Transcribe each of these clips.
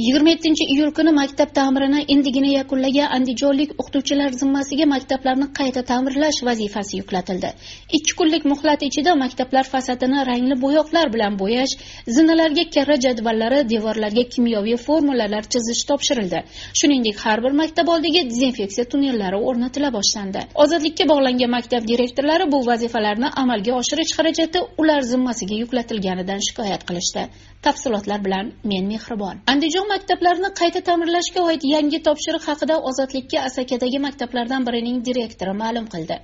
yigirma yettinchi iyul kuni maktab ta'mirini endigina yakunlagan andijonlik o'qituvchilar zimmasiga maktablarni qayta ta'mirlash vazifasi yuklatildi. Ikki kunlik muhlat ichida maktablar fasadini rangli bo'yoqlar bilan bo'yash zinalarga karra jadvallari devorlarga kimyoviy formulalar chizish topshirildi. Shuningdek har bir maktab oldiga dezinfeksiya tunnellari o'rnatila boshlandi. Ozodlikka bog'langan maktab direktorlari bu vazifalarni amalga oshirish xarajati ular zimmasiga yuklatilganidan shikoyat qilishdi. Tafsilotlar bilan men mehribon. Andijon maktablarni qayta ta'mirlashga oid yangi topshiriq haqida ozodlikka asakadagi maktablardan birining direktori ma'lum qildi.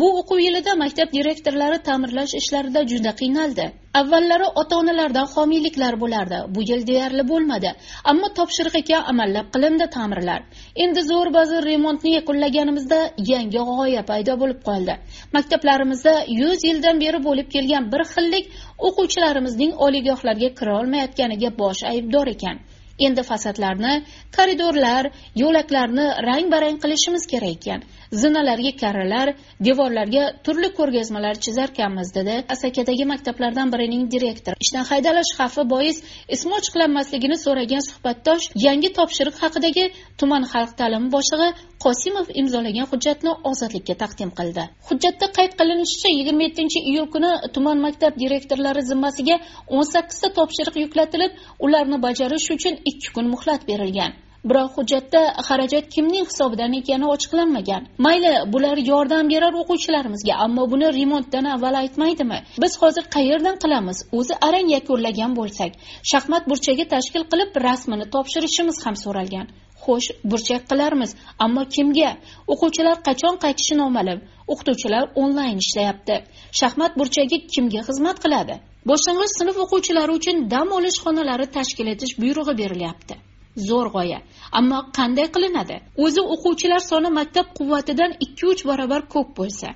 Bu o'quv yilida maktab direktorlari ta'mirlash ishlarida juda qiynaldi. Avvallari ota onalardan homiyliklar bo'lardi bu yil deyarli bo'lmadi ammo topshiriq ekan amallab qilindi ta'mirlar. Endi zo'r ba'zi remontni yakunlaganimizda yangi g'oya paydo bo'lib qoldi. Maktablarimizda yuz yildan beri bo'lib kelgan bir xillik o'quvchilarimizning oliygohlarga kira olmayotganiga bosh aybdor ekan. Endi fasadlarni koridorlar yo'laklarni rang barang qilishimiz kerak ekan. Zinalarga karralar devorlarga turli ko'rgazmalar chizarkanmiz dedi asakadagi maktablardan birining direktori. Ishdan haydalash xavfi bois ismi ochiqlanmasligini so'ragan suhbatdosh yangi topshiriq haqidagi tuman xalq ta'limi boshlig'i qosimov imzolagan hujjatni ozodlikka taqdim qildi. Hujjatda qayd qilinishicha yigirma yettinchi iyul kuni tuman maktab direktorlari zimmasiga o'n sakkizta topshiriq yuklatilib ularni bajarish uchun ikki kun muhlat berilgan. Biroq hujjatda xarajat kimning hisobidan ekani ochiqlanmagan. Mayli bular yordam berar o'quvchilarimizga ammo buni remontdan avval aytmaydimi? Biz hozir qayerdan qilamiz? O'zi arang yakunlagan bo'lsak shaxmat burchagi tashkil qilib rasmini topshirishimiz ham so'ralgan. Xo'sh burchak qilarmiz ammo kimga? O'quvchilar qachon qaytishi noma'lum o'qituvchilar onlayn ishlayapti. Shaxmat burchagi kimga xizmat qiladi? Boshlang'ich sinf o'quvchilari uchun dam olish xonalari tashkil etish buyrug'i berilyapti. Zo'r g'oya. Ammo qanday qilinadi? O'zi o'quvchilar soni maktab quvvatidan ikki uch barobar ko'p bo'lsa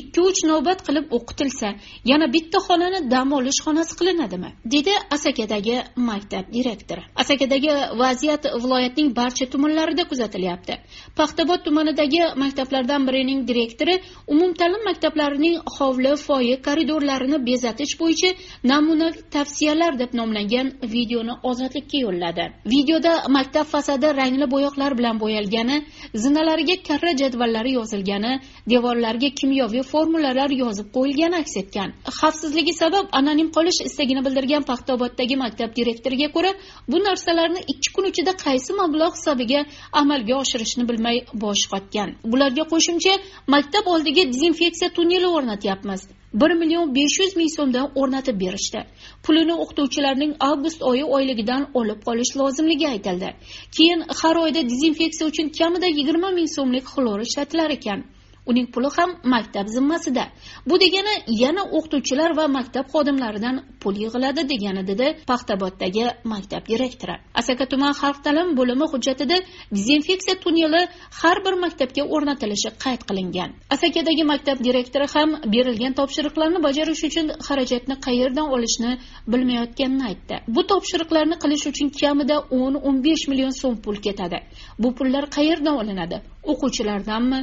ikki uch navbat qilib o'qitilsa yana bitta xonani dam olish xonasi qilinadimi? Dedi asakadagi maktab direktori. Asakadagi vaziyat viloyatning barcha tumanlarida kuzatilyapti. Paxtabod tumanidagi maktablardan birining direktori umumta'lim maktablarining hovli foyi koridorlarini bezatish bo'yicha namunaviy tavsiyalar deb nomlangan videoni ozodlikka yo'lladi. Videoda maktab fasadi rangli bo'yoqlar bilan bo'yalgani zinalariga karra jadvallari yozilgani devorlarga kimyoviy formulalar yozib qo'yilgani aks etgan. Xavfsizligi sabab anonim qolish istagini bildirgan paxtaoboddagi maktab direktoriga ko'ra bu narsalarni ikki kun ichida qaysi mablag' hisobiga amalga oshirishni bilmay bosh qotgan. Bularga qo'shimcha maktab oldiga dezinfeksiya tunneli o'rnatyapmiz. Bir million besh yuz ming so'mdan o'rnatib berishdi. Pulini o'qituvchilarning avgust oyi oyligidan olib qolish lozimligi aytildi. Keyin har oyda dezinfeksiya uchun kamida yigirma ming so'mlik xlor ishlatilar ekan. Uning puli ham maktab zimmasida. Bu degani yana o'qituvchilar va maktab xodimlaridan pul yig'iladi degani dedi paxtaboddagi maktab direktori. Asaka tuman xalq ta'limi bo'limi hujjatida dezinfeksiya tunneli har bir maktabga o'rnatilishi qayd qilingan. Asakadagi maktab direktori ham berilgan topshiriqlarni bajarish uchun xarajatni qayerdan olishni bilmayotganini aytdi. Bu topshiriqlarni qilish uchun kamida o'n o'n besh million so'm pul ketadi. Bu pullar qayerdan olinadi? O'quvchilardanmi?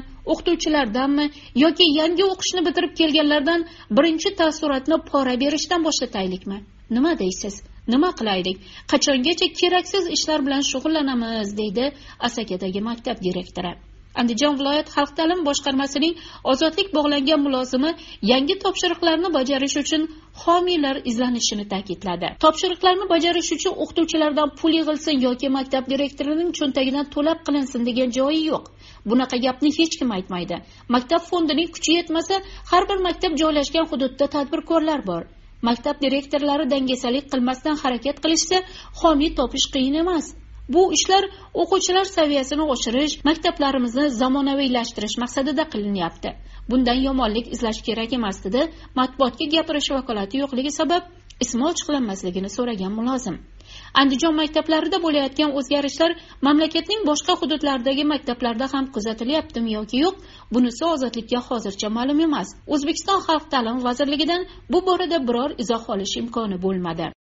O'qituvchilardanmi yoki yangi o'qishni bitirib kelganlardan birinchi taassurotni pora berishdan boshlataylikmi? Nima deysiz? Nima qilaylik? Qachongacha keraksiz ishlar bilan shug'ullanamiz? deydi asakadagi maktab direktori. Andijon viloyat xalq ta'lim boshqarmasining ozodlik bog'langan mulozimi yangi topshiriqlarni bajarish uchun homiylar izlanishini ta'kidladi. Topshiriqlarni bajarish uchun o'qituvchilardan pul yig'ilsin yoki maktab direktorining cho'ntagidan to'lab qilinsin degan joyi yo'q. Bunaqa gapni hech kim aytmaydi. Maktab fondining kuchi yetmasa har bir maktab joylashgan hududda tadbirkorlar bor. Maktab direktorlari dangasalik qilmasdan harakat qilishsa homiy topish qiyin emas. Bu ishlar o'quvchilar saviyasini oshirish maktablarimizni zamonaviylashtirish maqsadida qilinyapti. Bundan yomonlik izlash kerak emas dedi. Matbuotga gapirish vakolati yo'qligi sabab ismi ochiqlanmasligini so'ragan mulozim. Andijon maktablarida bo'layotgan o'zgarishlar mamlakatning boshqa hududlaridagi maktablarda ham kuzatilyaptimi yoki yo'q bunisi ozodlikka hozircha ma'lum emas. O'zbekiston xalq ta'limi vazirligidan bu borada biror izoh olish imkoni bo'lmadi.